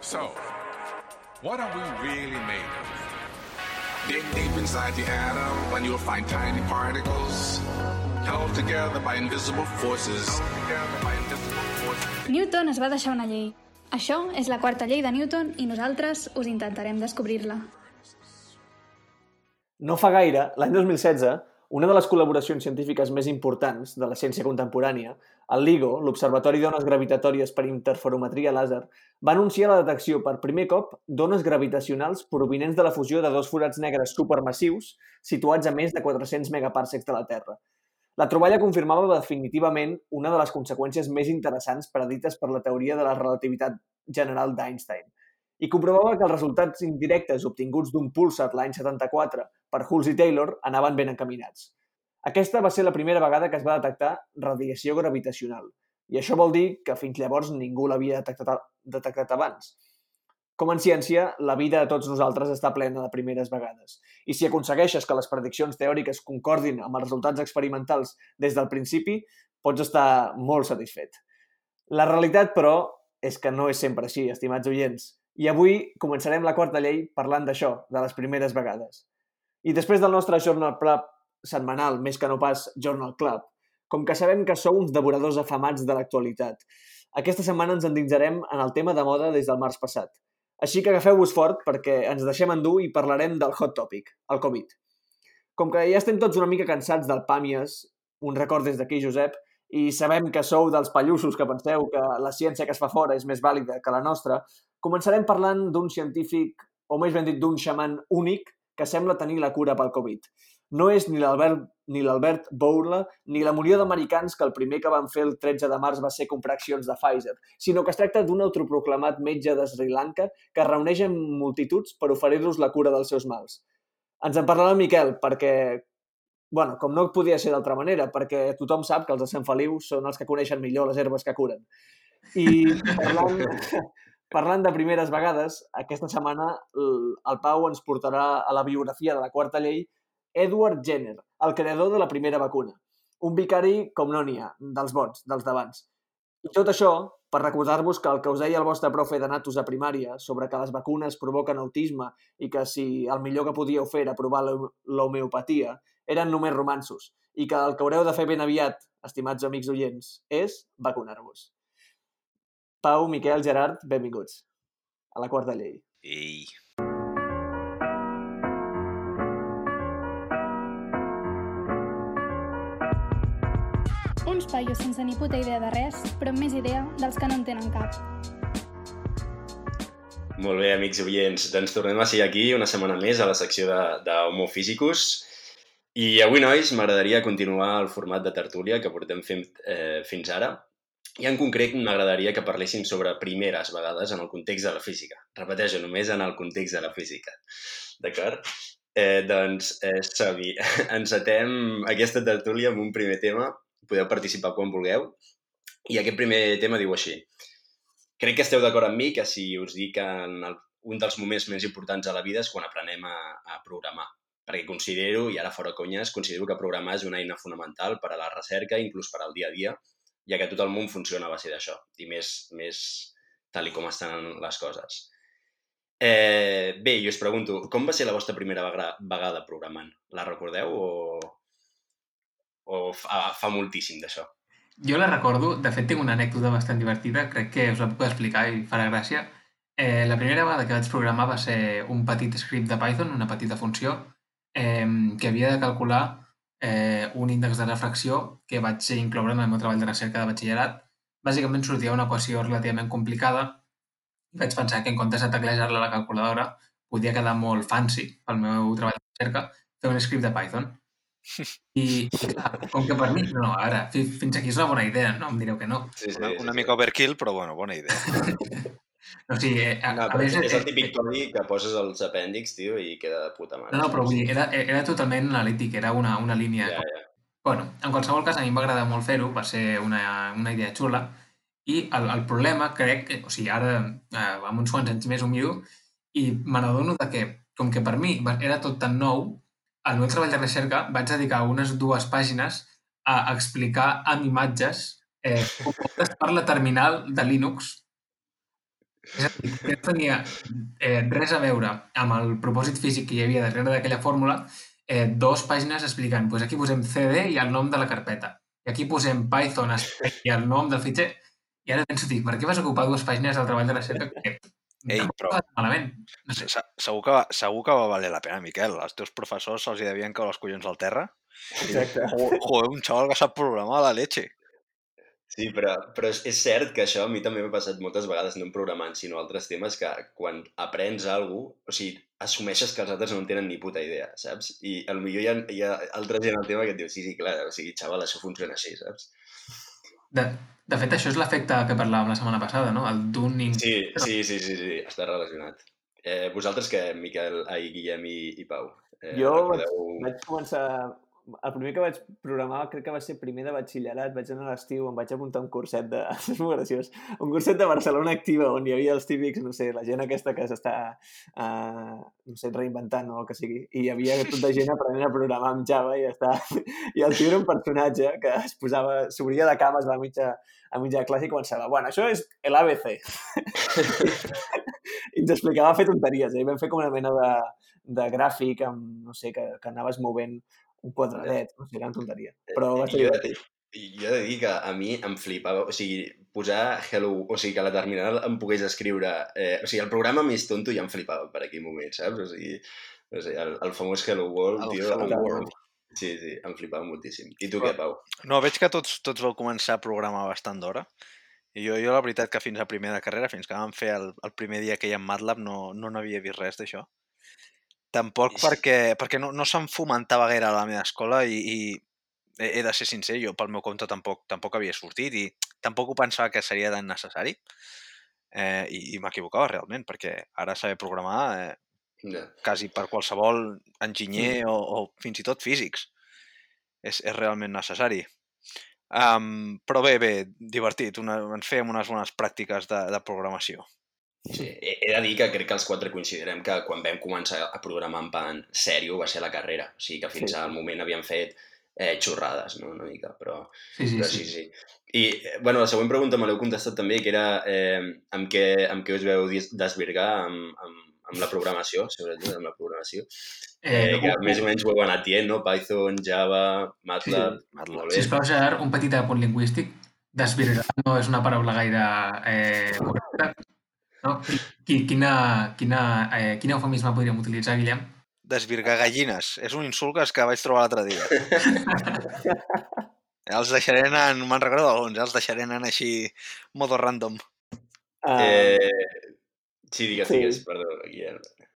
So, what are we really made of? Dig deep inside the atom and you'll find tiny particles held together by invisible forces. Newton es va deixar una llei. Això és la quarta llei de Newton i nosaltres us intentarem descobrir-la. No fa gaire, l'any 2016, una de les col·laboracions científiques més importants de la ciència contemporània, el LIGO, l'Observatori d'Ones Gravitatòries per Interferometria Làser, va anunciar la detecció per primer cop d'ones gravitacionals provinents de la fusió de dos forats negres supermassius situats a més de 400 megaparsecs de la Terra. La troballa confirmava definitivament una de les conseqüències més interessants predites per la teoria de la relativitat general d'Einstein, i comprovava que els resultats indirectes obtinguts d'un púlsar l'any 74 per Hulse i Taylor anaven ben encaminats. Aquesta va ser la primera vegada que es va detectar radiació gravitacional, i això vol dir que fins llavors ningú l'havia detectat, detectat abans. Com en ciència, la vida de tots nosaltres està plena de primeres vegades. I si aconsegueixes que les prediccions teòriques concordin amb els resultats experimentals des del principi, pots estar molt satisfet. La realitat, però, és que no és sempre així, estimats oients. I avui començarem la quarta llei parlant d'això, de les primeres vegades. I després del nostre Journal Club setmanal, més que no pas Journal Club, com que sabem que sou uns devoradors afamats de l'actualitat, aquesta setmana ens endinsarem en el tema de moda des del març passat. Així que agafeu-vos fort perquè ens deixem endur i parlarem del hot topic, el Covid. Com que ja estem tots una mica cansats del Pàmies, un record des d'aquí, Josep, i sabem que sou dels pallussos que penseu que la ciència que es fa fora és més vàlida que la nostra, Començarem parlant d'un científic, o més ben dit, d'un xaman únic que sembla tenir la cura pel Covid. No és ni l'Albert ni l'Albert Bourla ni la munió d'americans que el primer que van fer el 13 de març va ser comprar accions de Pfizer, sinó que es tracta d'un autoproclamat metge de Sri Lanka que reuneix en multituds per oferir-los la cura dels seus mals. Ens en parlarà el Miquel, perquè, bueno, com no podia ser d'altra manera, perquè tothom sap que els de Sant Feliu són els que coneixen millor les herbes que curen. I parlant, Parlant de primeres vegades, aquesta setmana el Pau ens portarà a la biografia de la quarta llei Edward Jenner, el creador de la primera vacuna. Un vicari com no n'hi ha, dels bons, dels d'abans. I tot això per recordar-vos que el que us deia el vostre profe de natus a primària sobre que les vacunes provoquen autisme i que si el millor que podíeu fer era provar l'homeopatia, eren només romansos i que el que haureu de fer ben aviat, estimats amics oients, és vacunar-vos. Pau, Miquel, Gerard, benvinguts a la quarta llei. Ei. Uns paios sense ni puta idea de res, però amb més idea dels que no en tenen cap. Molt bé, amics oients. Doncs tornem a ser aquí una setmana més a la secció d'Homo Physicus. I avui, nois, m'agradaria continuar el format de tertúlia que portem fent eh, fins ara, i en concret m'agradaria que parléssim sobre primeres vegades en el context de la física. Repeteixo, només en el context de la física. D'acord? Eh, doncs, eh, Savi, encetem aquesta tertúlia amb un primer tema. Podeu participar quan vulgueu. I aquest primer tema diu així. Crec que esteu d'acord amb mi que si us dic que en el, un dels moments més importants a la vida és quan aprenem a, a programar. Perquè considero, i ara fora conyes, considero que programar és una eina fonamental per a la recerca, inclús per al dia a dia, ja que tot el món funciona a base d'això, i més, més tal i com estan les coses. Eh, bé, jo us pregunto, com va ser la vostra primera vegada programant? La recordeu o, o fa, fa moltíssim d'això? Jo la recordo, de fet tinc una anècdota bastant divertida, crec que us la puc explicar i farà gràcia. Eh, la primera vegada que vaig programar va ser un petit script de Python, una petita funció, eh, que havia de calcular eh, un índex de refracció que vaig incloure en el meu treball de recerca de batxillerat. Bàsicament sortia una equació relativament complicada i vaig pensar que en comptes de teclejar-la a la calculadora podia quedar molt fancy pel meu treball de recerca fer un script de Python. I, clar, com que per mi... No, no, ara, fins aquí és una bona idea, no em direu que no. Sí, sí, una, una sí, mica sí. overkill, però bueno, bona idea. O sigui, eh, a, no, a més... És el típic codi que poses els apèndix, tio, i queda de puta mare. No, no, però vull dir, era, era totalment analític, era una, una línia... Ja, ja. Bueno, en qualsevol cas, a mi m'agrada molt fer-ho, va ser una, una idea xula, i el, el problema, crec, que, o sigui, ara, eh, amb uns quants anys més ho miro, i me n'adono que, com que per mi era tot tan nou, al meu treball de recerca vaig dedicar unes dues pàgines a explicar amb imatges eh, com es parla terminal de Linux És a dir, que no tenia eh, res a veure amb el propòsit físic que hi havia darrere d'aquella fórmula, eh, dos pàgines explicant, doncs aquí posem CD i el nom de la carpeta, i aquí posem Python i el nom del fitxer, i ara penso, dic, per què vas ocupar dues pàgines del treball de recerca que Ei, però- malament? No sé. Se- Segur que, va- segur que va valer la pena, Miquel. Els teus professors se'ls hi devien caure els collons al terra. Exacte. Jo- Joder, un xaval que sap programar a la leche. Sí, però, però és, és cert que això a mi també m'ha passat moltes vegades, no en programant, sinó altres temes, que quan aprens alguna cosa, o sigui, assumeixes que els altres no en tenen ni puta idea, saps? I potser hi ha, hi ha altra gent al tema que et diu, sí, sí, clar, o sigui, xaval, això funciona així, saps? De, de fet, això és l'efecte que parlàvem la setmana passada, no? El Dunning. Sí, sí, sí, sí, sí està relacionat. Eh, vosaltres què, Miquel, ai, Guillem i, i Pau? Eh, Jo recordeu... Vaig començar... El primer que vaig programar crec que va ser primer de batxillerat, vaig anar a l'estiu, em vaig apuntar a un curset de... és molt graciós. Un curset de Barcelona Activa, on hi havia els típics, no sé, la gent aquesta que s'està, uh, no sé, reinventant o el que sigui. I hi havia tot de gent aprenent a programar amb Java i ja està. I el tio era un personatge que es posava, s'obria de cames a la mitja, a mitja classe i començava, bueno, això és l'ABC. I ens explicava fer tonteries. Eh? I vam fer com una mena de, de gràfic amb, no sé, que, que anaves movent un quadradet, no sé, gran tonteria. Però va ser divertit. jo he de dir que a mi em flipava, o sigui, posar hello, o sigui, que la terminal em pogués escriure... Eh, o sigui, el programa més tonto ja em flipava per aquell moment, saps? O sigui, no sé, el, el famós Hello World, El tio... Hello World. Sí, sí, em flipava moltíssim. I tu què, Pau? No, veig que tots, tots vau començar a programar bastant d'hora. I jo, jo la veritat que fins a primer de carrera, fins que vam fer el, el primer dia que hi ha en MATLAB, no no n'havia vist res d'això. Tampoc perquè, perquè no, no se'm fomentava gaire a la meva escola i, i he he de ser sincer, jo pel meu compte tampoc, tampoc havia sortit i tampoc ho pensava que seria tan necessari. Eh, I i m'equivocava realment, perquè ara saber programar eh, Ja. quasi per qualsevol enginyer o, o fins i tot físics. És, és realment necessari. Um, però bé, bé, divertit. Una, ens fèiem unes bones pràctiques de, de programació. Sí, he, de dir que crec que els quatre coincidirem que quan vam començar a programar en plan sèrio va ser la carrera. O sigui que fins Sí. al moment havíem fet eh, xorrades, no? Una mica, però... Sí, sí, Però sí. sí, sí. I, eh, bueno, la següent pregunta me l'heu contestat també, que era eh, amb, què, amb què us veu desvirgar amb, amb, amb la programació, sobretot amb la programació. Eh, Eh, que més o menys ho heu anat dient, no? Python, Java, MATLAB... Sí, MATLAB. molt bé. Sisplau, Gerard, un petit apunt lingüístic. Desvirgar no és una paraula gaire eh, correcta. No? Qui- Quina, quina, eh, quin eufemisme podríem utilitzar, Guillem? Desvirgar gallines. És un insult que, que vaig trobar l'altre dia. els deixaré anar, me'n recordo d'alguns, els deixaré anar així, modo random. Uh, Eh, sí, digues, sí. digues, perdó, Guillem.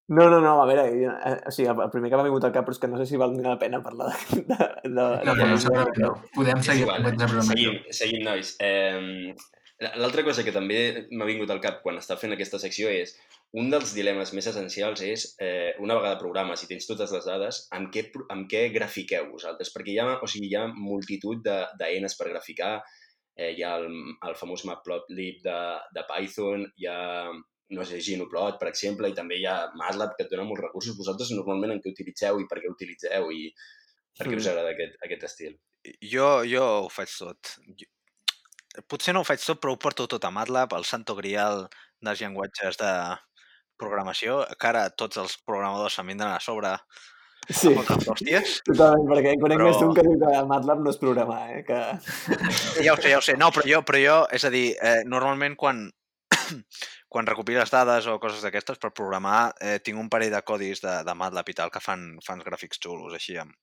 No, no, no, a veure, eh, o sigui, el primer que m'ha vingut al cap però és que no sé si val la pena parlar de... de, de, No, de no, no, segurament no. Podem seguir igual, seguim, seguim, nois. Eh, L'altra cosa que també m'ha vingut al cap quan està fent aquesta secció és un dels dilemes més essencials és, eh, una vegada programes i tens totes les dades, amb què, amb què grafiqueu vosaltres? Perquè hi ha, o sigui, hi ha multitud de- d'eines per graficar, eh, hi ha el, el famós Matplotlib de, de Python, hi ha, no sé, Ginoplot, per exemple, i també hi ha MATLAB, que et dona molts recursos. Vosaltres normalment en què utilitzeu i per què utilitzeu i per què us Mm. agrada aquest, aquest estil? Jo, jo ho faig tot. Jo, potser no ho faig tot, però ho porto tot a MATLAB, el santo grial dels llenguatges de programació, que ara tots els programadors se'n vindran a sobre Sí, hòsties. totalment, perquè conec Però- més d'un que diu que MATLAB no és programar, eh? Que... Ja ho sé, ja ho sé. No, però jo, però jo és a dir, eh, normalment quan, quan recopiles dades o coses d'aquestes per programar, eh, tinc un parell de codis de, de MATLAB i tal que fan, fan gràfics xulos, així amb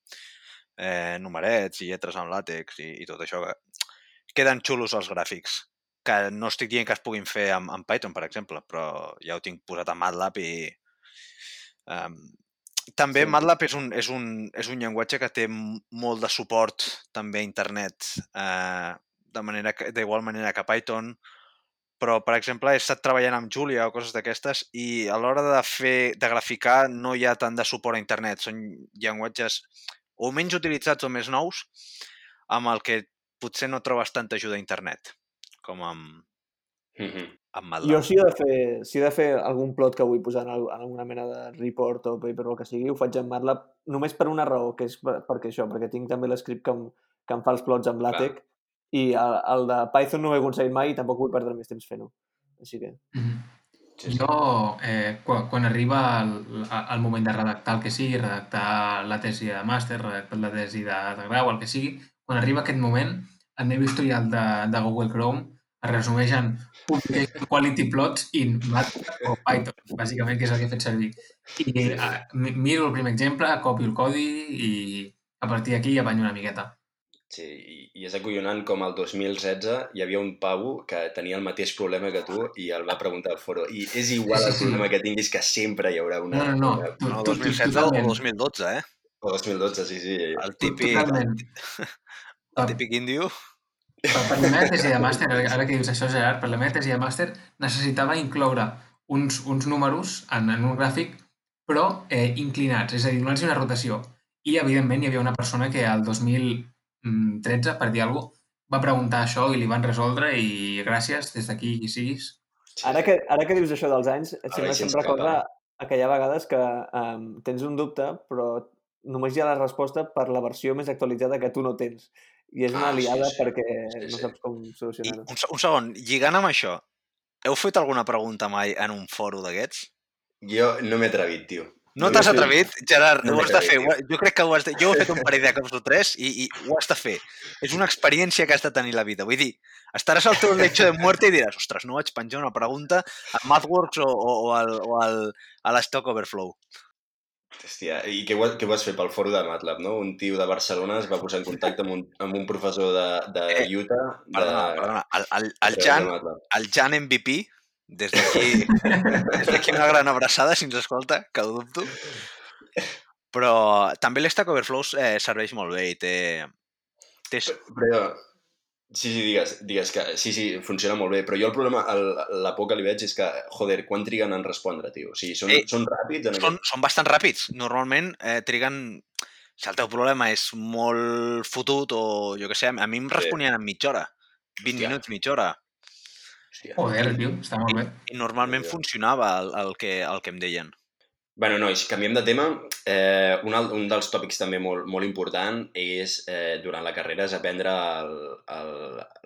eh, numerets i lletres en làtex i, i tot això. Que queden xulos els gràfics, que no estic dient que es puguin fer amb, amb Python, per exemple, però ja ho tinc posat a MATLAB i... Um, també Sí. MATLAB és un, és, un, és un llenguatge que té molt de suport també a internet, eh, de manera d'igual manera que Python, però, per exemple, he estat treballant amb Julia o coses d'aquestes i a l'hora de fer, de graficar no hi ha tant de suport a internet. Són llenguatges o menys utilitzats o més nous, amb el que potser no trobes tanta ajuda a internet, com amb, Mhm. amb MATLAB. Jo si he, de fer, si he de fer algun plot que vull posar en, al- en alguna mena de report o paper o el que sigui, ho faig en MATLAB només per una raó, que és per, perquè això, perquè tinc també l'script que, em, que em fa els plots amb LaTeX i el, el de Python no ho he aconseguit mai i tampoc vull perdre més temps fent-ho. Així que... Sí, sí. Jo, eh, quan, quan arriba el, el moment de redactar el que sigui, redactar la tesi de màster, redactar la tesi de, de grau, el que sigui, quan arriba aquest moment, el meu historial de, de Google Chrome es resumeix en Publication Quality Plots in MATLAB o Python, bàsicament, que és el que he fet servir. I mi- miro el primer exemple, copio el codi i a partir d'aquí apanyo una miqueta. Sí, i, és acollonant com el 2016 hi havia un pavo que tenia el mateix problema que tu i el va preguntar al foro. I és igual Sí, el sí. problema que tinguis que sempre hi haurà una... No, no, no. una- Tu- No, tu- 2016 o totalment. 2012, eh? O 2012, sí, sí. El típic, Totalment. el típic índio. Per, per la meva tesi de màster, ara que dius això, Gerard, per la meva tesi de màster necessitava incloure uns, uns números en, en un gràfic, però eh, inclinats, és a dir, donant-los una rotació. I, evidentment, hi havia una persona que al 2013, per dir alguna cosa, va preguntar això i li van resoldre i gràcies, des d'aquí qui siguis. sí. Ara que, ara que dius això dels anys, et Ara sembla hi que em se'ns recorda escapa. a que hi ha vegades que um, tens un dubte, però només hi ha la resposta per la versió més actualitzada que tu no tens. I és una Ah, sí, aliada sí. perquè Sí, no sí. saps com solucionar-ho. un, un segon, lligant amb això, heu fet alguna pregunta mai en un foro d'aquests? Jo no m'he atrevit, tio. No m'he t'has atrevit. Gerard? No ho has de fer. ho- Jo crec que ho has de... Jo ho he fet un parell de cops o tres i, i ho has de fer. És una experiència que has de tenir la vida. Vull dir, estaràs al teu lecho de muerte i diràs ostres, no vaig penjar una pregunta a MathWorks o, o, o, al, o al, a l'Stock Overflow. Hòstia, i què, què vas fer pel foro de MATLAB, no? Un tio de Barcelona es va posar en contacte amb un, amb un professor de, de Eh, Utah de, Perdona, perdona. El, el, el, Jan, el Jan MVP, des d'aquí des d'aquí una gran abraçada, si ens escolta, que ho dubto. Però també l'Stack Overflow eh, serveix molt bé i té... té... Però, sí, sí, digues, digues que sí, sí, funciona molt bé, però jo el problema, el, la por que li veig és que, joder, quan triguen en respondre, tio? O sigui, són, Eh, són ràpids en són, aquest... són bastant ràpids. Normalment eh, triguen... Si el teu problema és molt fotut o jo què sé, a mi em responien en mitja hora. 20 Hòstia. minuts, mitja hora. Hòstia. Joder, tio, està molt bé. I normalment Déu-n'hi-do. funcionava el, el, que, el que em deien. Bueno, nois, canviem de tema. Eh, un, al- un dels tòpics també molt, molt important és, eh, durant la carrera, és aprendre el, el,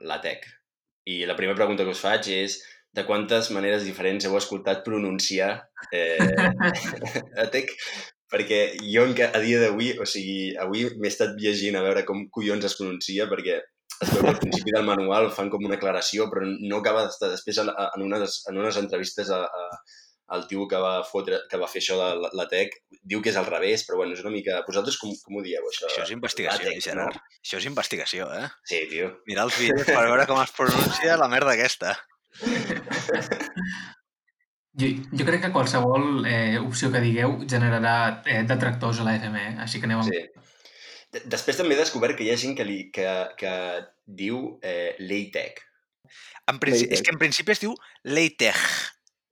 la tech. I la primera pregunta que us faig és de quantes maneres diferents heu escoltat pronunciar eh, la tech? Perquè jo a dia d'avui, o sigui, avui m'he estat llegint a veure com collons es pronuncia, perquè es veu que al principi del manual fan com una aclaració, però no acaba d'estar després en, en, unes, en unes entrevistes a, a, el tio que va, fotre, que va fer això de la, la tech diu que és al revés, però bueno, és una mica... Vosaltres com, com ho dieu, això? Això és investigació, Làtex, Gerard. Això és investigació, eh? No? Sí, tio. Mirar els vídeos per veure com es pronuncia la merda aquesta. Jo, jo crec que qualsevol eh, opció que digueu generarà eh, detractors a la FME, així que aneu amb... Sí. De- Després també he descobert que hi ha gent que, li, que, que diu eh, LaTeX. En principi, és que en principi es diu Leitech.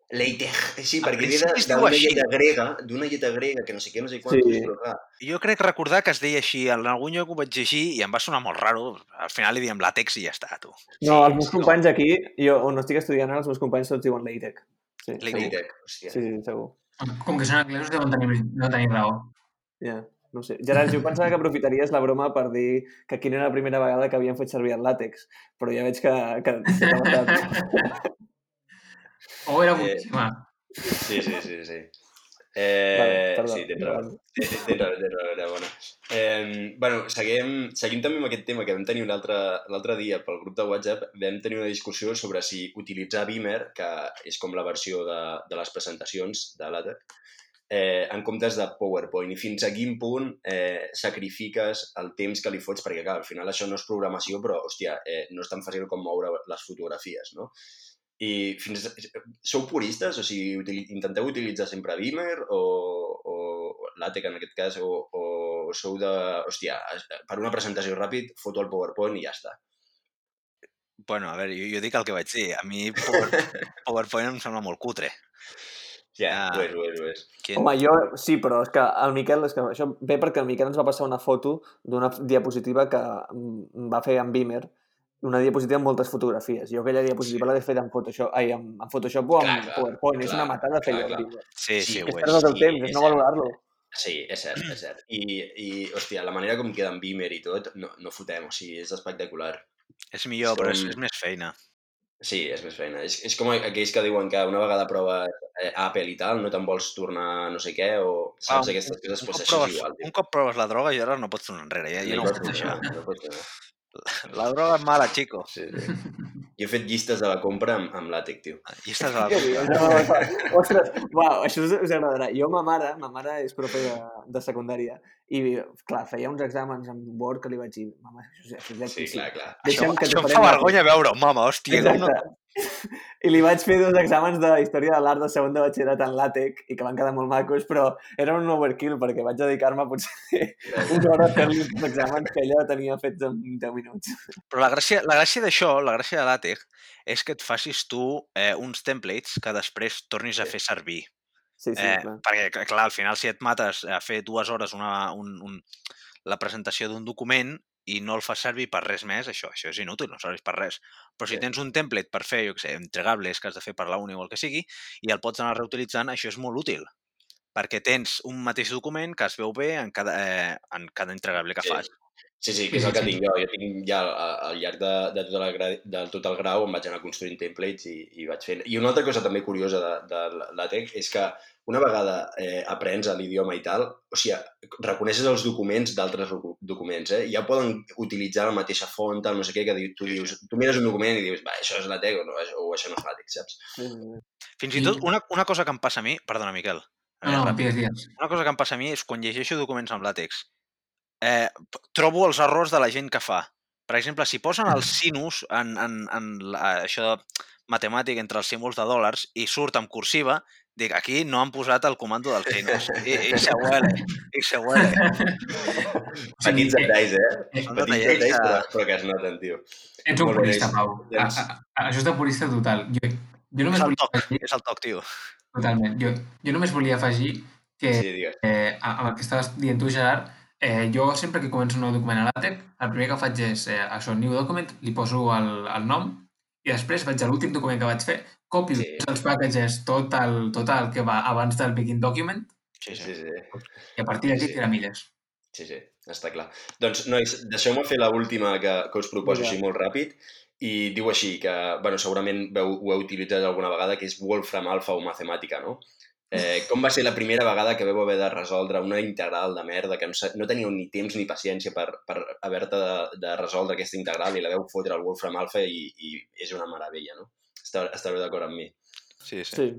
LaTeX, sí, perquè ve d'una lletra grega, d'una lletra grega, que no sé què, no sé quantos, Sí. però clar, Jo crec recordar que es deia així, en algun lloc ho vaig llegir i em va sonar molt raro. Al final li diem làtex i ja està, tu. No, els meus sí, no. companys aquí, jo on estic estudiant ara, els meus companys tots diuen LaTeX. Sí, LaTeX. LaTeX, hòstia. Sí, sí, segur. Com que són anglesos deuen tenir, no tenir raó. Ja, no sé. Gerard, jo pensava que aprofitaries la broma per dir que quina era la primera vegada que havien fet servir el làtex, però ja veig que, que. O era Eh, boníssima. Sí, sí, sí, sí. Eh, Vale, perdó, sí, tens raó. Eh, Tens raó, tens raó, era bona. Eh, bueno, seguim, seguim també amb aquest tema que vam tenir l'altre l'altre dia pel grup de WhatsApp, vam tenir una discussió sobre si utilitzar Beamer, que és com la versió de, de les presentacions de LaTeX, eh, en comptes de PowerPoint i fins a quin punt eh, sacrifiques el temps que li fots, perquè clar, al final això no és programació, però hòstia, eh, no és tan fàcil com moure les fotografies, no? I fins... Sou puristes? O sigui, utili intenteu utilitzar sempre Beamer o, o LaTeX en aquest cas, o, o sou de... Hòstia, per una presentació ràpid, foto el PowerPoint i ja està. Bueno, a veure, jo, jo dic el que vaig dir. A mi Power, PowerPoint em sembla molt cutre. Ja, Ah. ho és, ho és, ho és. Quin... Home, jo sí, però és que el Miquel, és que això ve perquè el Miquel ens va passar una foto d'una diapositiva que va fer en Beamer, una diapositiva amb moltes fotografies. Jo aquella diapositiva Sí. l'he fet en Photoshop, ai, en, en Photoshop o en Clar, clar, PowerPoint. és clar, una matada fer clar, clar. Sí, sí, Sí, ho És és. perdre's el temps, és és no valorar-lo. Sí, és cert, és cert. I, i hòstia, la manera com queda en Beamer i tot, no, no fotem, o sigui, és espectacular. És millor, però és, Som- és més feina. Sí, és més feina. És, és com aquells que diuen que una vegada proves eh, Apple i tal, no te'n vols tornar no sé què, o saps Ah, aquestes coses, cop això proves, és igual. un cop proves la droga i ara no pots tornar enrere. Ja, ja no No pots tornar, no pots tornar. La droga és mala, chico. Sí, sí. Jo he fet llistes de la compra amb, amb làtex, tio. I estàs a la... No, no, Ostres, uau, això us, us agradarà. Jo, ma mare, ma mare és profe de, de secundària i, clar, feia uns exàmens amb Word que li vaig dir, mama, això és Sí, clar, clar. Això, que això em fa vergonya veure mama, hòstia. com No... Exacte. I li vaig fer dos exàmens de història de l'art de segon de batxillerat en làtex i que van quedar molt macos, però era un overkill perquè vaig dedicar-me potser una hora a fer-li uns exàmens que ella tenia fets en 10 minuts. Però la gràcia, la gràcia d'això, la gràcia de l'àtex, és que et facis tu eh, uns templates que després tornis a fer servir. Sí, sí, Eh, clar. perquè, clar, al final, si et mates a fer dues hores una, un, un, la presentació d'un document i no el fas servir per res més, això això és inútil, no serveix per res. Però si Sí. tens un template per fer, jo què sé, entregables que has de fer per la uni o el que sigui, i el pots anar reutilitzant, això és molt útil. Perquè tens un mateix document que es veu bé en cada, eh, en cada entregable que Sí. fas. Sí, sí, que és el que tinc jo. Jo tinc ja al llarg de, de, tot el gra, de tot el grau em vaig anar construint templates i, i vaig fent. I una altra cosa també curiosa de, de l'ATEC és que una vegada eh, aprens l'idioma i tal, o sigui, reconeixes els documents d'altres docu- documents, eh? Ja poden utilitzar la mateixa font, tal, no sé què, que tu dius, tu mires un document i dius, va, això és l'ATEC o, no, o això no és l'ATEC, saps? Fins i tot, una, una cosa que em passa a mi... Perdona, Miquel. No, no, digues, digues. Una cosa que em passa a mi és quan llegeixo documents amb làtex, eh, trobo els errors de la gent que fa. Per exemple, si posen el sinus en, en, en la, això matemàtic entre els símbols de dòlars i surt en cursiva, dic, aquí no han posat el comando del sinus. I, i se huele, i se huele. Petits detalls, eh? eh, Són Petits detalls detalls, que- però, però que es noten, tio. Ets un purista, Pau. Doncs- a, a, això és de purista total. Jo, jo només És el toc, afegir... és el toc, tio. Totalment. Jo, jo només volia afegir que Sí, digues. eh, amb el que estaves dient tu, Gerard, eh, jo sempre que començo un nou document a l'ATEC, el primer que faig és eh, això, new document, li poso el, el nom i després vaig a l'últim document que vaig fer, copio Sí. els packages, tot el, tot el que va abans del begin document Sí, Sí, sí. sí. i a partir d'aquí Sí. sí. milles. Sí, sí, està clar. Doncs, nois, deixeu-me fer l'última que, que us proposo Vinga. així molt ràpid i diu així que, bueno, segurament veu, ho heu utilitzat alguna vegada, que és Wolfram Alpha o Mathematica, no? Eh, com va ser la primera vegada que veu haver de resoldre una integral de merda que no, teníeu ni temps ni paciència per, per haver-te de, de resoldre aquesta integral i la veu fotre al Wolfram Alpha i, i és una meravella, no? Estareu, estareu d'acord amb mi. sí, sí. Sí.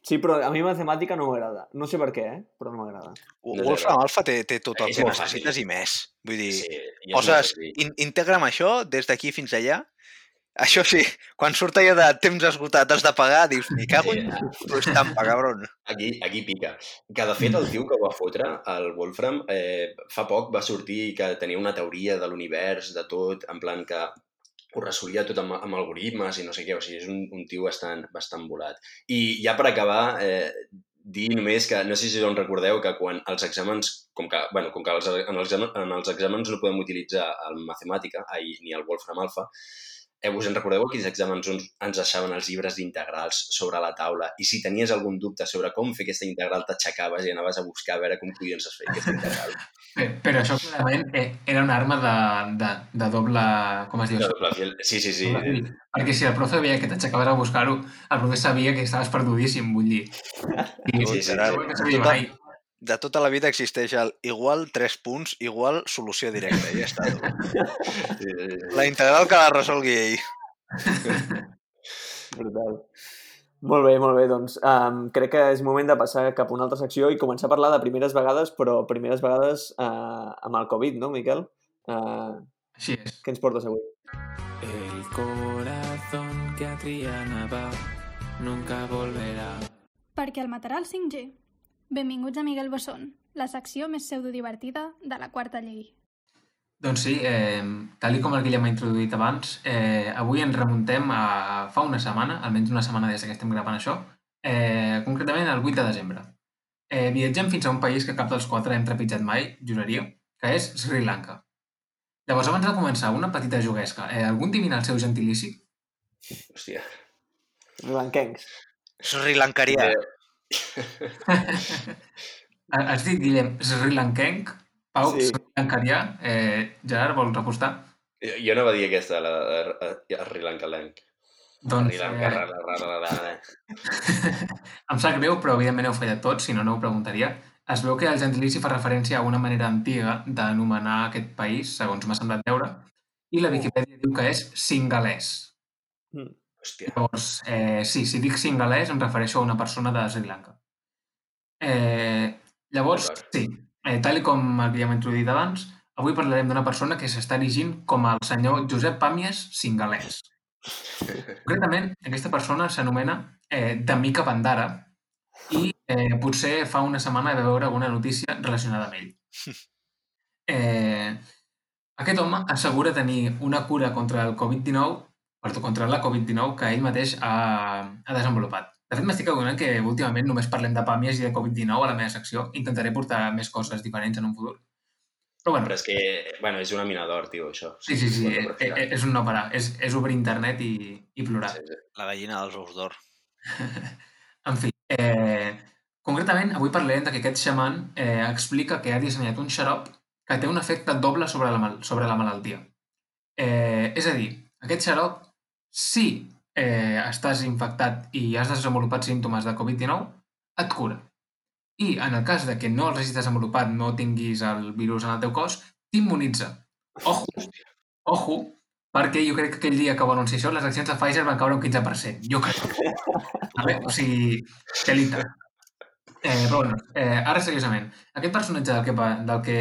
Sí, però a mi matemàtica no m'agrada. No sé per què, eh? però no m'agrada. No Wolfram. Alpha té, té tot el que necessites i més. Vull dir, Sí, poses, in, integra'm això des d'aquí fins allà. Això sí, quan surt allò de temps esgotat has de pagar, dius, me cago en tu estampa, cabron. Aquí, aquí pica. Que, de fet, el tio que ho va fotre, el Wolfram, eh, fa poc va sortir que tenia una teoria de l'univers, de tot, en plan que ho resolia tot amb, amb algoritmes i no sé què, o sigui, és un, un tio bastant, bastant volat. I ja per acabar, eh, dir només que, no sé si us en recordeu, que quan els exàmens, com que, bueno, com que els, en, els, en els exàmens no podem utilitzar el matemàtica ai, ni el Wolfram Alpha, eh, us en recordeu aquells exàmens on ens deixaven els llibres d'integrals sobre la taula i si tenies algun dubte sobre com fer aquesta integral t'aixecaves i anaves a buscar a veure com collons es feia aquesta integral. Però, però això clarament eh, era una arma de, de, de doble... Com es diu? De doble fil. Sí, sí, sí. Perquè si el profe veia que t'aixecaves a buscar-ho, el profe sabia que estaves perdudíssim, vull dir. I, Sí, sí, sí. que sabia, Total. De tota la vida existeix el igual 3 punts, igual solució directa. I ja està. sí, sí, sí. La integral que la resolgui ell. Brutal. Molt bé, molt bé. Doncs um, crec que és moment de passar cap a una altra secció i començar a parlar de primeres vegades, però primeres vegades uh, amb el Covid, no, Miquel? Uh, així és. què ens portes avui? El corazón que a Triana va nunca volverá. Perquè el matarà el 5G. Benvinguts a Miguel Bosson, la secció més pseudodivertida de la quarta llei. Doncs sí, eh, tal i com el Guillem ha introduït abans, eh, avui ens remuntem a fa una setmana, almenys una setmana des que estem gravant això, eh, concretament el 8 de desembre. Eh, viatgem fins a un país que cap dels quatre hem trepitjat mai, juraria, que és Sri Lanka. Llavors, abans de començar, una petita juguesca. Eh, algú endevina el seu gentilici? Hòstia. Blanquencs. Sri Lankarià. Ha- Has dit, Guillem, Sri Lankenc? Pau, Sí. Sri Lankarià? Eh, Gerard, vols apostar? Jo jo anava a dir aquesta, la, la, la Sri Lanka Lank. Doncs, eh, em sap greu, però evidentment heu fallat tots, si no, no ho preguntaria. Es veu que el gentilici fa referència a una manera antiga d'anomenar aquest país, segons m'ha semblat veure, i la Viquipèdia diu que és singalès. Hòstia. Llavors, eh, sí, si dic singalès em refereixo a una persona de Sri Lanka. Eh, llavors, sí, eh, tal com havíem introduït abans, avui parlarem d'una persona que s'està erigint com el senyor Josep Pàmies singalès. Concretament, aquesta persona s'anomena eh, Damika Bandara i eh, potser fa una setmana va veure alguna notícia relacionada amb ell. Eh, aquest home assegura tenir una cura contra el Covid-19, perdó, contra la Covid-19 que ell mateix ha, ha desenvolupat. De fet, m'estic adonant que últimament només parlem de pàmies i de Covid-19 a la meva secció. Intentaré portar més coses diferents en un futur. Però bueno, Però és que, bueno, és una mina d'or, tio, això. sí, sí, sí, Bueno, per filar. eh, és un no parar. És, és obrir internet i, i plorar. Sí, sí. La gallina dels ous d'or. En fi, eh, concretament avui parlarem de que aquest xaman eh, explica que ha dissenyat un xarop que té un efecte doble sobre la, mal sobre la malaltia. Eh, és a dir, aquest xarop, si eh, estàs infectat i has desenvolupat símptomes de Covid-19, et cura. I en el cas de que no els hagis desenvolupat, no tinguis el virus en el teu cos, t'immunitza. Ojo, ojo, perquè jo crec que aquell dia que va anunciar això, les accions de Pfizer van caure un 15%. Jo crec. Vale? O sigui, telita. Eh, però bueno, eh, ara seriosament, aquest personatge del que, del, que,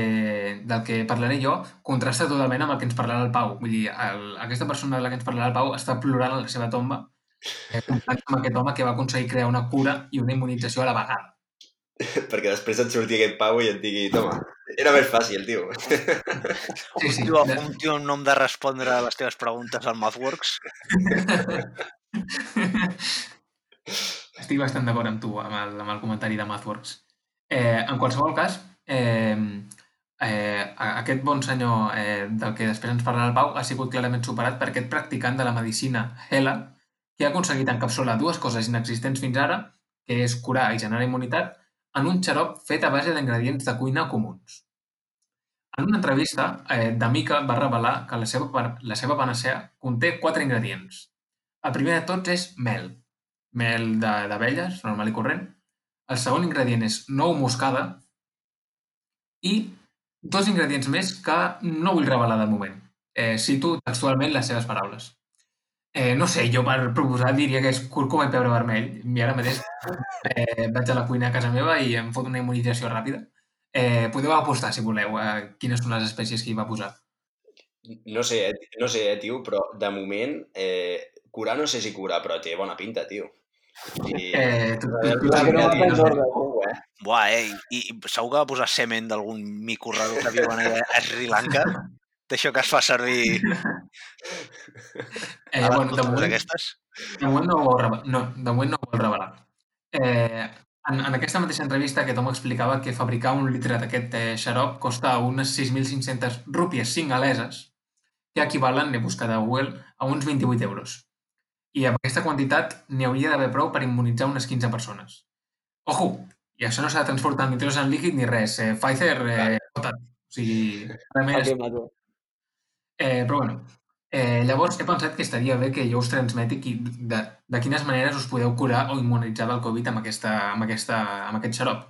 del que parlaré jo contrasta totalment amb el que ens parlarà el Pau. Vull dir, el, aquesta persona de la que ens parlarà el Pau està plorant a la seva tomba eh, amb aquest home que va aconseguir crear una cura i una immunització a la vegada. Perquè després et surti aquest pau i et digui, toma, era més fàcil, tio. Sí, sí. Tio, de- un tio amb nom de respondre a les teves preguntes al MathWorks. Estic bastant d'acord amb tu, amb el, amb el comentari de MathWorks. Eh, en qualsevol cas, eh, eh, aquest bon senyor eh, del que després ens parlarà el Pau ha sigut clarament superat per aquest practicant de la medicina Hela, que ha aconseguit encapsular dues coses inexistents fins ara, que és curar i generar immunitat, en un xarop fet a base d'ingredients de cuina comuns. En una entrevista, eh, D'Amica va revelar que la seva, la seva panacea conté quatre ingredients. El primer de tots és mel, mel d'abelles, normal i corrent. El segon ingredient és nou moscada i dos ingredients més que no vull revelar de moment. Eh, cito textualment les seves paraules. Eh, no sé, jo per proposar diria que és cúrcuma i pebre vermell. I ara mateix eh, vaig a la cuina a casa meva i em fot una immunització ràpida. Eh, podeu apostar, si voleu, a quines són les espècies que hi va posar. No sé, eh, no sé, eh, tio, però de moment, eh, curar no sé si curar, però té bona pinta, tio. I... Eh, ordre. eh? Buah, eh? I, i segur que va posar semen d'algun mico raro que viu a, a Sri Lanka? D'això que es fa servir eh, a bueno, de moment, aquestes? De moment no ho vol revelar. No, de moment no ho vol revelar. Eh, en, en aquesta mateixa entrevista aquest home explicava que fabricar un litre d'aquest eh, xarop costa unes 6.500 rúpies singaleses, que equivalen, he buscat a Google, a uns 28 euros. I amb aquesta quantitat n'hi hauria d'haver prou per immunitzar unes 15 persones. Ojo! I això no s'ha de transportar en nitrogen líquid ni res. Eh, Pfizer, eh. O sigui, Aquí mato. Eh, però bueno, eh, llavors he pensat que estaria bé que jo us transmeti qui, de, de quines maneres us podeu curar o immunitzar del Covid amb, aquesta, amb, aquesta, amb aquest xarop.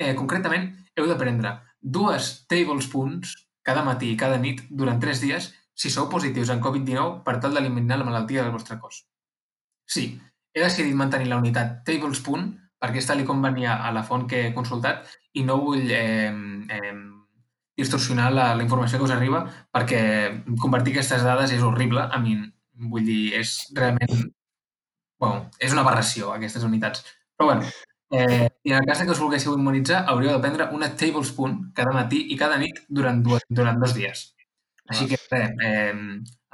Eh, concretament, heu de prendre dues tablespoons cada matí i cada nit durant tres dies si sou positius en Covid-19 per tal d'eliminar la malaltia del vostre cos. Sí, he decidit mantenir la unitat tablespoon perquè és tal com venia a la font que he consultat i no vull eh, eh, distorsionar la, la informació que us arriba perquè convertir aquestes dades és horrible. A mi, vull dir, és realment... Bueno, és una aberració, aquestes unitats. Però bueno, eh, i en el cas que us volguéssiu immunitzar, hauríeu de prendre una tablespoon cada matí i cada nit durant, dues, durant dos dies. Així que, res, eh,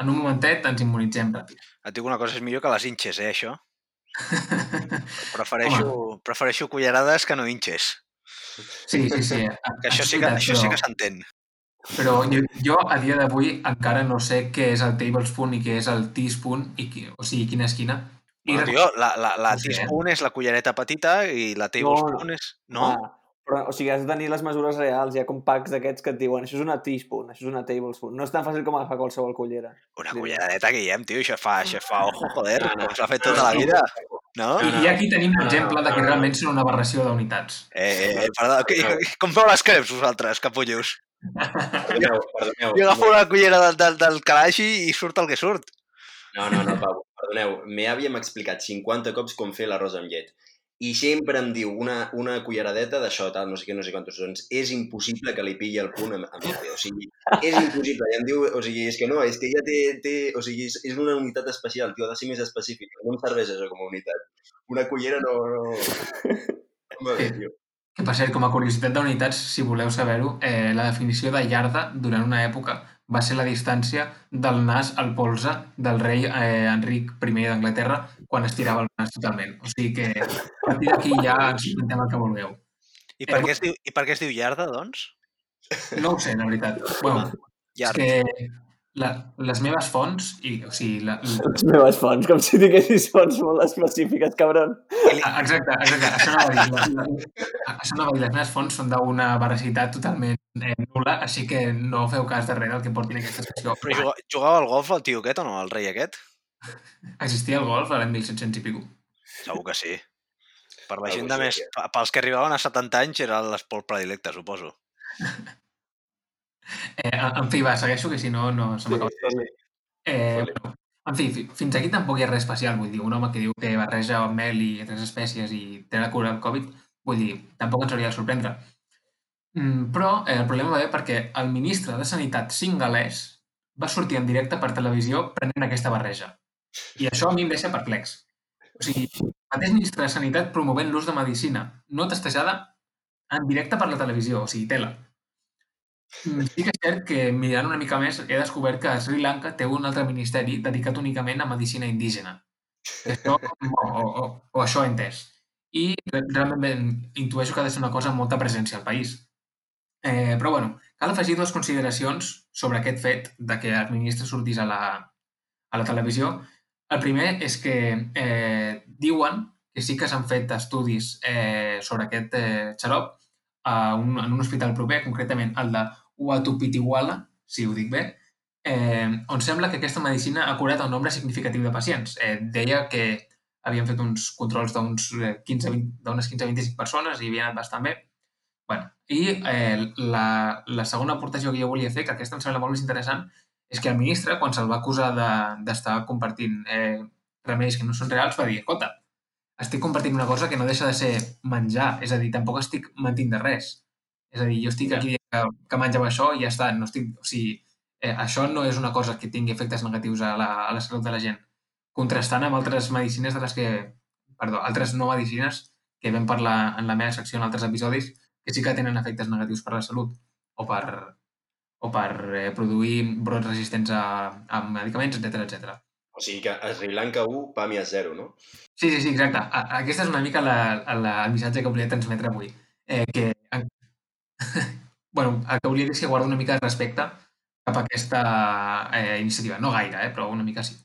en un momentet ens immunitzem ràpid. Et dic una cosa, és millor que les hinxes, eh, això? Prefereixo, prefereixo cullerades que no hinxes. Sí, sí, sí. Que això sí que, això sí que s'entén. Però jo, jo a dia d'avui encara no sé què és el tablespoon i què és el teaspoon, i qui, o sigui, quina és quina. I Bueno, tio, la, la, la No sé, eh? teaspoon és la cullereta petita i la tablespoon és... No? Ah, Però, o sigui, has de tenir les mesures reals. Hi ha com packs d'aquests que et diuen això és una teaspoon, això és una tablespoon. No és tan fàcil com agafar qualsevol cullera. Una Sí. culleradeta, Guillem, tio, això fa, això fa ojo, joder, com s'ha fet tota la vida. No? I, I aquí tenim l'exemple de que realment són una aberració d'unitats. Eh, eh, perdó, que, com feu les creps vosaltres, capullos? Perdoneu, perdoneu. Jo agafo una cullera del, del, del calaix i surt el que surt. No, no, no, Pau, perdoneu. Me àvia m'ha explicat 50 cops com fer l'arròs amb llet. I sempre em diu una, una culleradeta d'això, tal, no sé què, no sé quantos. Doncs és impossible que li pilli el punt a, a mi. O sigui, és impossible. I em diu, o sigui, és que no, és que ja té, té o sigui, és, és una unitat especial, tio, ha de ser més específic. No em serveix això com a unitat. Una cullera no... no... no bé, tio. Que per cert, com a curiositat d'unitats, si voleu saber-ho, eh, la definició de yarda durant una època va ser la distància del nas al polze del rei eh, Enric I d'Anglaterra quan estirava el nas totalment. O sigui que a partir d'aquí ja ens inventeu el que vulgueu. I per, què es diu, I per què es diu llarda, doncs? No ho sé, la veritat. Bueno, és Llard. que la, les meves fonts, i, o sigui, la, la, Les meves fonts, com si tinguessis fonts molt específiques, cabron. Ah, Exacte, exacte. Això no va dir. La, la, això no va dir. Les meves fonts són d'una veracitat totalment eh, nul·la, així que no feu cas de res del que portin aquesta secció. Però jugava, jugava al golf el tio aquest o no, el rei aquest? Existia el golf a l'any 1700 i pico. Segur que sí. Per la gent de sí més... que- pa- Pels que arribaven a 70 anys era l'esport predilecte, suposo. Eh, en fi, va, segueixo, que si no, no se m'acaba. Eh, bueno, en fi, fi- fins aquí tampoc hi ha res especial. Vull dir, un home que diu que barreja mel i altres espècies i té la cura del Covid, vull dir, tampoc ens hauria de sorprendre. Mm, però eh, el problema va bé perquè el ministre de Sanitat singalès va sortir en directe per televisió prenent aquesta barreja. I això a mi em deixa perplex. O sigui, el mateix ministre de Sanitat promovent l'ús de medicina no testejada en directe per la televisió, o sigui, tela. Mm, Sí que és cert que mirant una mica més he descobert que Sri Lanka té un altre ministeri dedicat únicament a medicina indígena. Això, o, o, o, això he entès. I re- realment intueixo que ha de ser una cosa amb molta presència al país. Eh, però bueno, cal afegir dues consideracions sobre aquest fet de que el ministre sortís a la, a la televisió. El primer és que eh, diuen que sí que s'han fet estudis eh, sobre aquest eh, xarop a un, en un hospital proper, concretament el de Uatupitiwala, si ho dic bé, eh, on sembla que aquesta medicina ha curat un nombre significatiu de pacients. Eh, deia que havien fet uns controls eh, 15, 20 d'unes 15-25 persones i havien anat bastant bé. Bueno, I eh, la, la segona aportació que jo volia fer, que aquesta em sembla molt més interessant, és que el ministre, quan se'l va acusar de- d'estar de, compartint eh, remeis que no són reals, va dir, escolta, estic compartint una cosa que no deixa de ser menjar, és a dir, tampoc estic mentint de res. És a dir, jo estic aquí que, que mengem això i ja està, no estic, o sigui, eh, això no és una cosa que tingui efectes negatius a la, a la salut de la gent. Contrastant amb altres medicines de les que, perdó, altres no medicines que vam parlar en la meva secció en altres episodis, que sí que tenen efectes negatius per la salut o per, o per eh, produir brots resistents a, a medicaments, etc etc. O sigui que a Sri Lanka 1, PAMI a 0, no? Sí, sí, sí, exacte. A- Aquesta és una mica la, la, el missatge que volia transmetre avui. Eh, que, bueno, el que volia dir és que guarda una mica de respecte cap a aquesta eh, iniciativa. No gaire, eh, però una mica sí.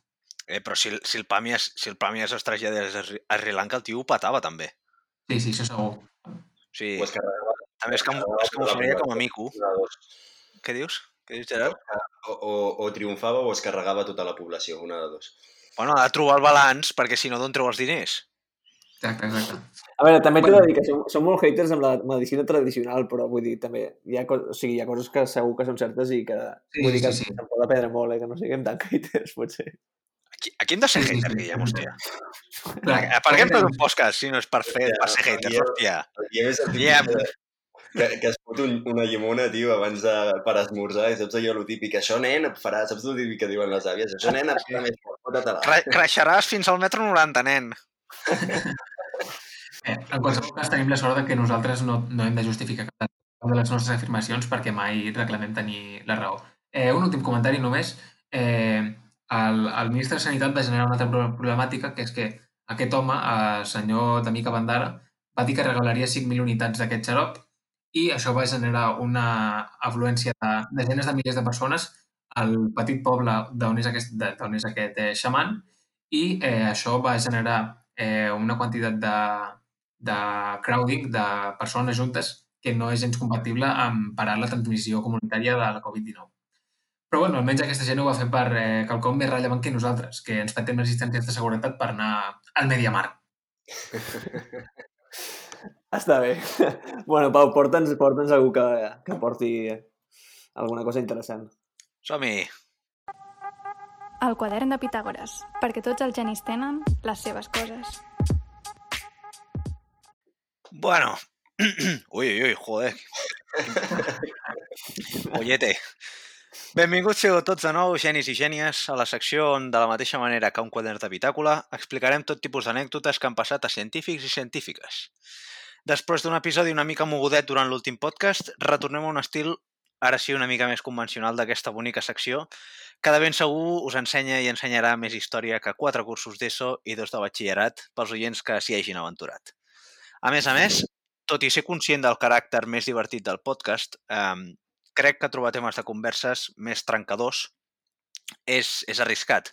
Eh, però si, el- si el Pàmies, si el Pàmies es traslladés a Sri- Lanka, el tio ho patava, també. Sí, sí, això segur. Sigui, O es carregava també es, cam, es camuflaria com a mico. Què dius? Què dius, Gerard? O, o, o triomfava o es carregava tota la població, una de dos. Bueno, ha de trobar el balanç, perquè si no, d'on treu els diners? Exacte, exacte. A veure, també t'he Bueno. de dir que som, som molt haters amb la medicina tradicional, però vull dir, també hi ha, o sigui, hi ha coses que segur que són certes i que Sí, vull dir que sí, sí. se'n pot aprendre molt, eh? que no siguem tan haters, potser. Aquí, aquí hem de ser haters, sí. Guillem, hòstia. Clar, Per què hem fet un podcast si no és per fer, per ser haters, hòstia? I que, que es fot un, una llimona, tio, abans de, per esmorzar, i saps allò, el típic, això, nen, et farà, saps el típic que diuen les àvies? Això, nen, et farà més fort, creixeràs fins al metro 90, nen. Eh, en qualsevol cas, tenim la sort de que nosaltres no, no hem de justificar cap de les nostres afirmacions perquè mai reclamem tenir la raó. Eh, un últim comentari només. Eh, el, el ministre de Sanitat va generar una altra pro- problemàtica, que és que aquest home, el senyor Tamika Bandara, va dir que regalaria 5.000 unitats d'aquest xarop i això va generar una afluència de desenes de milers de persones al petit poble d'on és aquest, d'on és aquest eh, xaman i eh, això va generar eh, una quantitat de, de crowding, de persones juntes, que no és gens compatible amb parar la transmissió comunitària de la Covid-19. Però bueno, almenys aquesta gent ho va fer per eh, quelcom més rellevant que nosaltres, que ens patem les distàncies de seguretat per anar al Mediamarkt. Està bé. bueno, Pau, porta'ns porta algú que, que porti alguna cosa interessant. Som-hi! El quadern de Pitàgores, perquè tots els genis tenen les seves coses. Bueno. ui, ui, ui, joder. Ollete. Benvinguts sigueu tots de nou, genis i gènies, a la secció on, de la mateixa manera que un quadern de bitàcula, explicarem tot tipus d'anècdotes que han passat a científics i científiques. Després d'un episodi una mica mogudet durant l'últim podcast, retornem a un estil, ara sí, una mica més convencional d'aquesta bonica secció, que de ben segur us ensenya i ensenyarà més història que quatre cursos d'ESO i dos de batxillerat pels oients que s'hi hagin aventurat. A més a més, tot i ser conscient del caràcter més divertit del podcast, eh, crec que trobar temes de converses més trencadors és, és arriscat.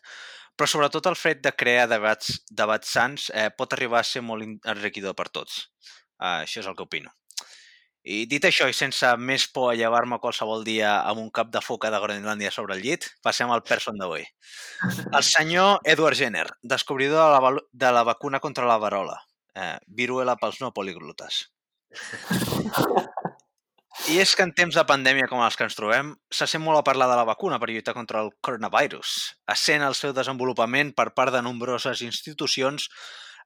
Però sobretot el fet de crear debats, debats sants eh, pot arribar a ser molt enriquidor per tots. Uh, això és el que opino. I dit això, i sense més por a llevar-me qualsevol dia amb un cap de foca de Groenlàndia sobre el llit, passem al person d'avui. El senyor Edward Jenner, descobridor de la, de la vacuna contra la varola. Eh, viruela pels no poliglutes. I és que en temps de pandèmia com els que ens trobem, se sent molt a parlar de la vacuna per lluitar contra el coronavirus, essent el seu desenvolupament per part de nombroses institucions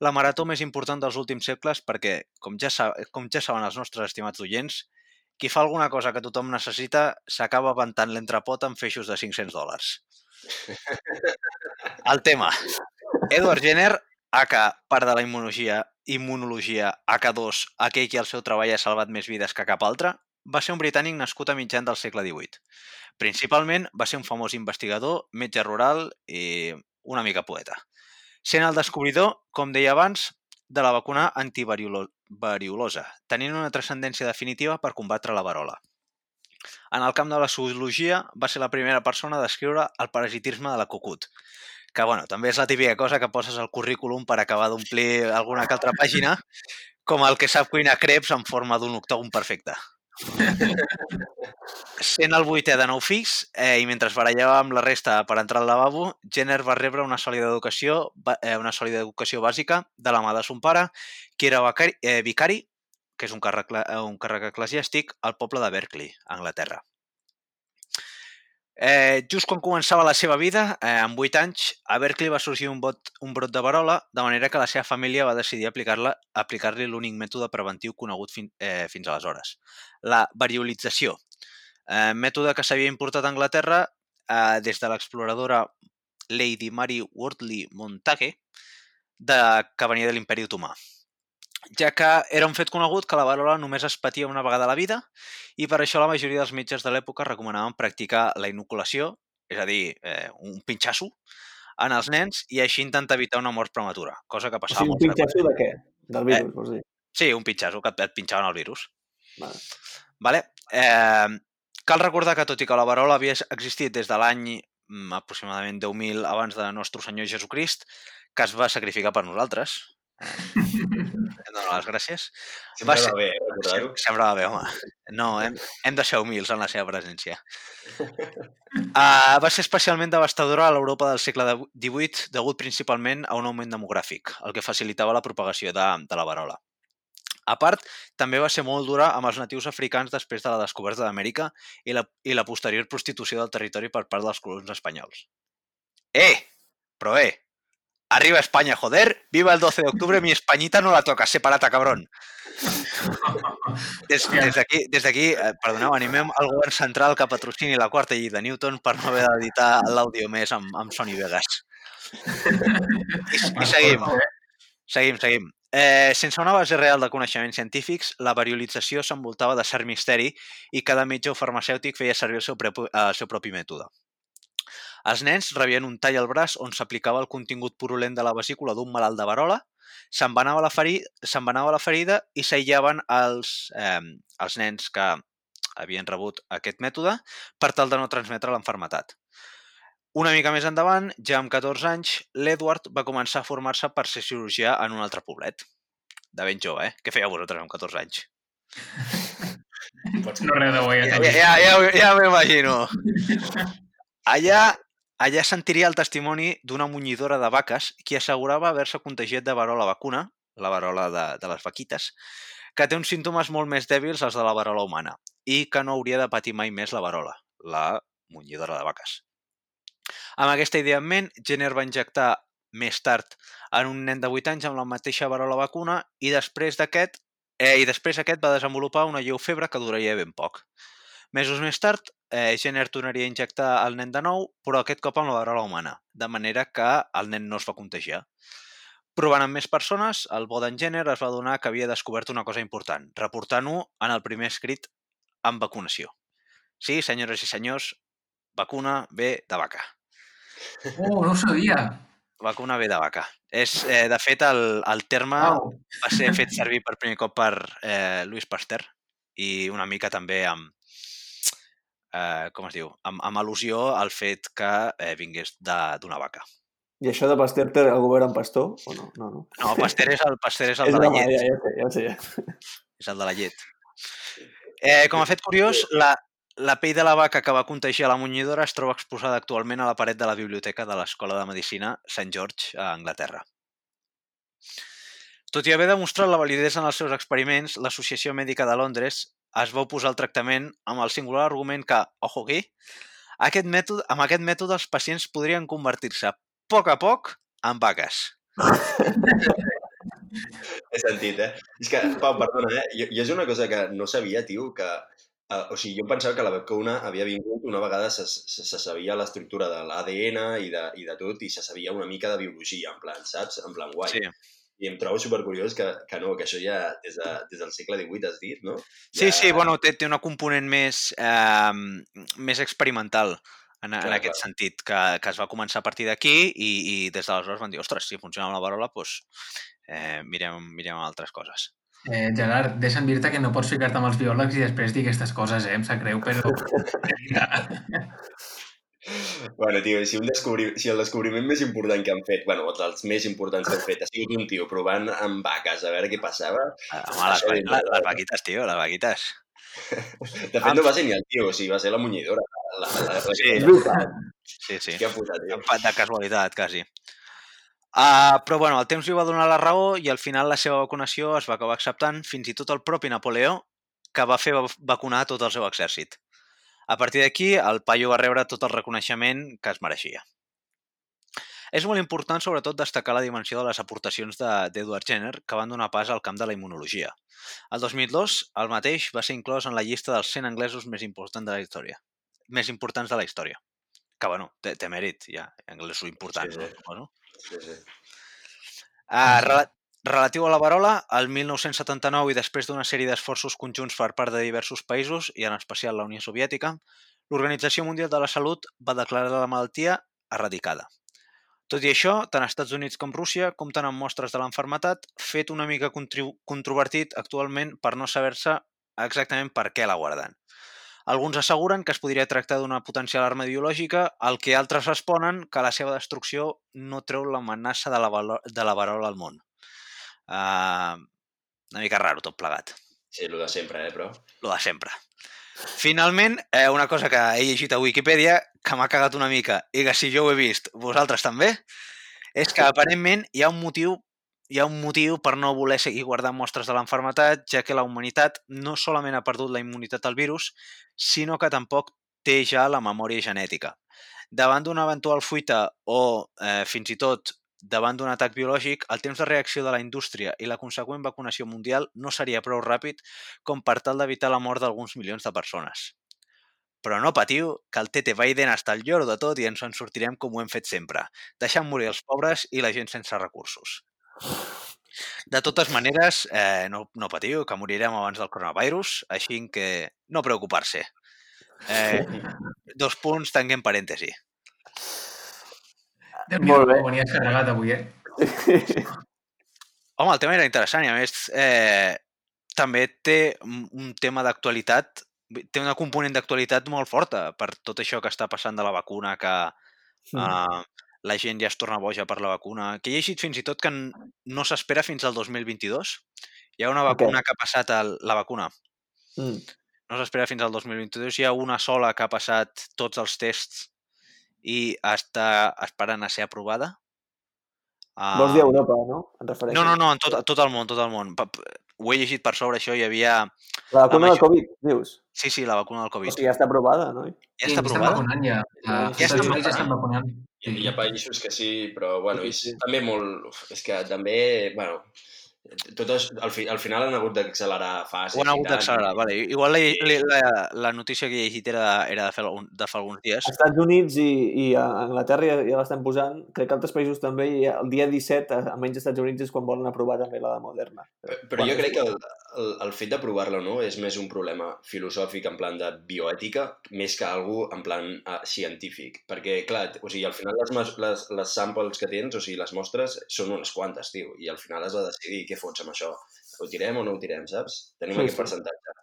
la marató més important dels últims segles perquè, com ja, sa com ja saben els nostres estimats oients, qui fa alguna cosa que tothom necessita s'acaba aventant l'entrepot amb feixos de 500 dòlars. El tema. Edward Jenner, aka part de la immunologia, immunologia AK2, aquell que el seu treball ha salvat més vides que cap altre, va ser un britànic nascut a mitjan del segle XVIII. Principalment va ser un famós investigador, metge rural i una mica poeta. Sent el descobridor, com deia abans, de la vacuna antivariolosa, tenint una transcendència definitiva per combatre la varola. En el camp de la zoologia va ser la primera persona a descriure el parasitisme de la cucut, que bueno, també és la típica cosa que poses al currículum per acabar d'omplir alguna altra pàgina, com el que sap cuinar creps en forma d'un octògon perfecte. Sent el vuitè de nou fills eh, i mentre barallava amb la resta per entrar al lavabo, Jenner va rebre una sòlida educació, eh, una sòlida educació bàsica de la mà de son pare, que era vicari, eh, vicari que és un càrrec, un càrrec eclesiàstic, al poble de Berkeley, Anglaterra. Eh, just quan començava la seva vida, eh, amb 8 anys, a Berkeley va sorgir un, bot, un brot de varola, de manera que la seva família va decidir aplicar-li aplicar l'únic mètode preventiu conegut fin, eh, fins aleshores, la variolització, eh, mètode que s'havia importat a Anglaterra eh, des de l'exploradora Lady Mary Wortley Montague, de, que venia de l'imperi otomà ja que era un fet conegut que la varola només es patia una vegada a la vida i per això la majoria dels metges de l'època recomanaven practicar la inoculació, és a dir, eh, un pinxasso, en els nens i així intentar evitar una mort prematura, cosa que passava o sigui, molt un pinxasso de què? Del virus, Eh, vols dir? Sí, un pinxasso que et, et pinxaven el virus. Vale. Vale? Eh, cal recordar que tot i que la varola havia existit des de l'any mm, aproximadament 10.000 abans de nostre Senyor Jesucrist, que es va sacrificar per nosaltres. Donar les gràcies. Sempre ser- va bé, eh, recordar-ho. Sempre va bé, home. No, hem, hem de ser humils en la seva presència. Uh, va ser especialment devastadora a l'Europa del segle XVIII degut principalment a un augment demogràfic, el que facilitava la propagació de, de la varola. A part, també va ser molt dura amb els natius africans després de la descoberta d'Amèrica i, la, i la posterior prostitució del territori per part dels colons espanyols. Eh! Però eh! Arriba España, joder! Viva el 12 de octubre, mi españita no la toca, separata, cabrón! Des, des d'aquí, des d'aquí, eh, perdoneu, animem el govern central que patrocini la quarta llei de Newton per no haver d'editar l'àudio més amb, amb Sony Vegas. I, I seguim. Seguim, seguim. Eh, sense una base real de coneixements científics, la variolització s'envoltava de cert misteri i cada metge o farmacèutic feia servir el seu, propi, el seu propi mètode. Els nens rebien un tall al braç on s'aplicava el contingut purulent de la vesícula d'un malalt de varola, s'envenava la, feri s'envenava la ferida i s'aïllaven els, eh, els nens que havien rebut aquest mètode per tal de no transmetre l'enfermetat. Una mica més endavant, ja amb 14 anys, l'Edward va començar a formar-se per ser cirurgià en un altre poblet. De ben jove, eh? Què fèieu vosaltres amb 14 anys? Pots... No res de bo, ja ja, ja, ja m'imagino. Allà, allà sentiria el testimoni d'una munyidora de vaques qui assegurava haver-se contagiat de varola vacuna, la varola de, de les vaquites, que té uns símptomes molt més dèbils als de la varola humana i que no hauria de patir mai més la varola, la munyidora de vaques. Amb aquesta idea en ment, Jenner va injectar més tard en un nen de 8 anys amb la mateixa varola vacuna i després d'aquest eh, i després aquest va desenvolupar una lleu febre que duraria ben poc. Mesos més tard, eh, Jenner tornaria a injectar el nen de nou, però aquest cop amb la varola humana, de manera que el nen no es va contagiar. Provant amb més persones, el bo d'en Jenner es va adonar que havia descobert una cosa important, reportant-ho en el primer escrit amb vacunació. Sí, senyores i senyors, vacuna ve de vaca. Oh, no ho sabia. Vacuna ve de vaca. És, eh, de fet, el, el terme Au. va ser fet servir per primer cop per eh, Louis Pasteur i una mica també amb, eh, com es diu, amb, amb al·lusió al fet que eh, vingués d'una vaca. I això de Pasteur té el govern en pastor? O no? No, no. No, Pasteur és el, Pasteur és el És de la llet. ja, ja, ja. Ja. És el de la llet. Eh, com a fet curiós, la, la pell de la vaca que va contagiar la munyidora es troba exposada actualment a la paret de la biblioteca de l'Escola de Medicina St. George a Anglaterra. Tot i haver demostrat la validesa en els seus experiments, l'Associació Mèdica de Londres es va oposar al tractament amb el singular argument que, ojo aquí, aquest mètode, amb aquest mètode els pacients podrien convertir-se a poc a poc en vaques. He sentit, eh? És que, Pau, perdona, eh? Jo, jo és una cosa que no sabia, tio, que... Uh, o sigui, jo em pensava que la vacuna havia vingut una vegada se, se, se sabia l'estructura de l'ADN i, de, i de tot, i se sabia una mica de biologia, en plan, saps? En plan, guai. Sí. I em trobo supercuriós que, que no, que això ja des, de, des del segle XVIII has dit, no? Sí, Ja- sí, bueno, té, té una component més, eh, més experimental en, en Clar, aquest clar. sentit, que, que es va començar a partir d'aquí i, i des d'aleshores van dir, ostres, si funciona amb la varola, doncs eh, mirem, mirem altres coses. Eh, Gerard, deixa'm dir-te que no pots ficar-te amb els biòlegs i després dir aquestes coses, eh? Em sap greu, però... Bueno, tio, si, un descobri... si el descobriment més important que han fet, bueno, dels més importants que han fet, ha sigut un tio provant amb vaques a veure què passava, Eh, Home, les, va- les, les vaquites, tio, les vaquites. de fet no va ser ni el tio, o sigui, va ser la munyidora. La, la, la, la, Sí. Veritat. Sí, sí. Que puta, tio. De casualitat, quasi. Uh, però bueno, el temps li va donar la raó i al final la seva vacunació es va acabar acceptant fins i tot el propi Napoleó, que va fer va- vacunar tot el seu exèrcit. A partir d'aquí, el paio va rebre tot el reconeixement que es mereixia. És molt important, sobretot, destacar la dimensió de les aportacions de- d'Edward Jenner, que van donar pas al camp de la immunologia. El 2002, el mateix va ser inclòs en la llista dels 100 anglesos més importants de la història. Més importants de la història. Que, bueno, té, té mèrit, ja. Anglesos importants, Sí, sí. no? Sí, sí. Uh, relatiu a la varola, el 1979 i després d'una sèrie d'esforços conjunts per part de diversos països, i en especial la Unió Soviètica, l'Organització Mundial de la Salut va declarar la malaltia erradicada. Tot i això, tant Estats Units com Rússia compten amb mostres de l'enfermetat, fet una mica controvertit actualment per no saber-se exactament per què la guarden. Alguns asseguren que es podria tractar d'una potencial arma biològica, al que altres responen que la seva destrucció no treu l'amenaça de, la de la varola al món. Uh, una mica raro tot plegat, Sí, el de sempre, eh, però... lo de sempre. Finalment, eh, una cosa que he llegit a Wikipedia, que m'ha cagat una mica, i que si jo ho he vist, vosaltres també, és que aparentment hi ha un motiu hi ha un motiu per no voler seguir guardant mostres de l'enfermetat, ja que la humanitat no solament ha perdut la immunitat al virus, sinó que tampoc té ja la memòria genètica. Davant d'una eventual fuita o, eh, fins i tot, davant d'un atac biològic, el temps de reacció de la indústria i la conseqüent vacunació mundial no seria prou ràpid com per tal d'evitar la mort d'alguns milions de persones. Però no patiu, que el TT Biden està al lloro de tot i ens en sortirem com ho hem fet sempre, deixant morir els pobres i la gent sense recursos. De totes maneres, eh, no, no patiu, que morirem abans del coronavirus, així que no preocupar-se. Eh, dos punts, tanquem parèntesi. Déu-n'hi-do, Molt bé. venies carregat avui, eh? Home, el tema era interessant i a més eh, també té un tema d'actualitat, té una component d'actualitat molt forta per tot això que està passant de la vacuna, que uh, la gent ja es torna boja per la vacuna, que he llegit fins i tot que no s'espera fins al 2022. Hi ha una vacuna que ha passat, el, la vacuna, Mm. no s'espera fins al 2022. Hi ha una sola que ha passat tots els tests i està esperant a ser aprovada. Vols dir Ah, Europa, no? Refereixes? No, no, no, en tot, tot el món, tot el món. Ho he llegit per sobre, això, hi havia... La vacuna la del Covid, dius? Sí, sí, la vacuna del O Covid. sigui, ja està aprovada, no? Ja està estan aprovada? vacunant ja. Ja estan Estats Units ja vacunant. estan vacunant. Hi, hi ha països que sí, però bueno, Sí, és sí. també molt... És que també, bueno, tot és, al, fi, al final han hagut d'accelerar fases Ho han hagut d'accelerar, i- vale. Igual la, la, la, la notícia que he llegit era, era de, fer, algun- de fa alguns dies. Als Estats Units i, i a Anglaterra ja, ja l'estan posant. Crec que altres països també. I el dia 17, a- almenys als Estats Units, és quan volen aprovar també la de Moderna. Però, però jo crec que el, el, el fet d'aprovar-la o no és més un problema filosòfic en plan de bioètica més que algú en plan uh, científic. Perquè, clar, o sigui, al final les, les, les samples que tens, o sigui, les mostres, són unes quantes, tio, i al final has de decidir què fots amb això. Ho tirem o no ho tirem, saps? Tenim Sí, aquest sí. percentatge.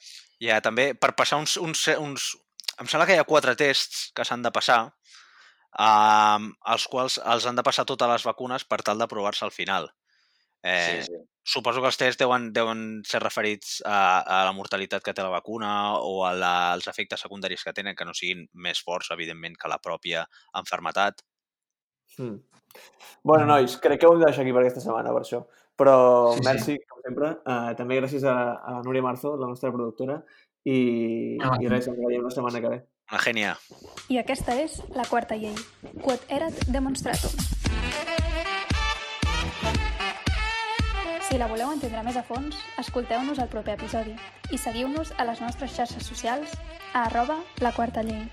Ja, també, per passar uns, uns, uns... Em sembla que hi ha quatre tests que s'han de passar, um, els quals els han de passar totes les vacunes per tal d'aprovar-se al final. Eh, Sí, sí. Suposo que els tests deuen, deuen ser referits a, a la mortalitat que té la vacuna o a la, als efectes secundaris que tenen, que no siguin més forts, evidentment, que la pròpia enfermetat. Mm. Bueno, nois, crec que ho hem de deixar aquí per aquesta setmana, per això. Però Sí, sí. merci, com sempre. Uh, també gràcies a, a la Núria Marzo, la nostra productora. I, Ah, i res, ens veiem la setmana que ve. Una gènia. I aquesta és la quarta llei, quod erat demonstratum. Si la voleu entendre més a fons, escolteu-nos al proper episodi i seguiu-nos a les nostres xarxes socials a arroba la quarta llei.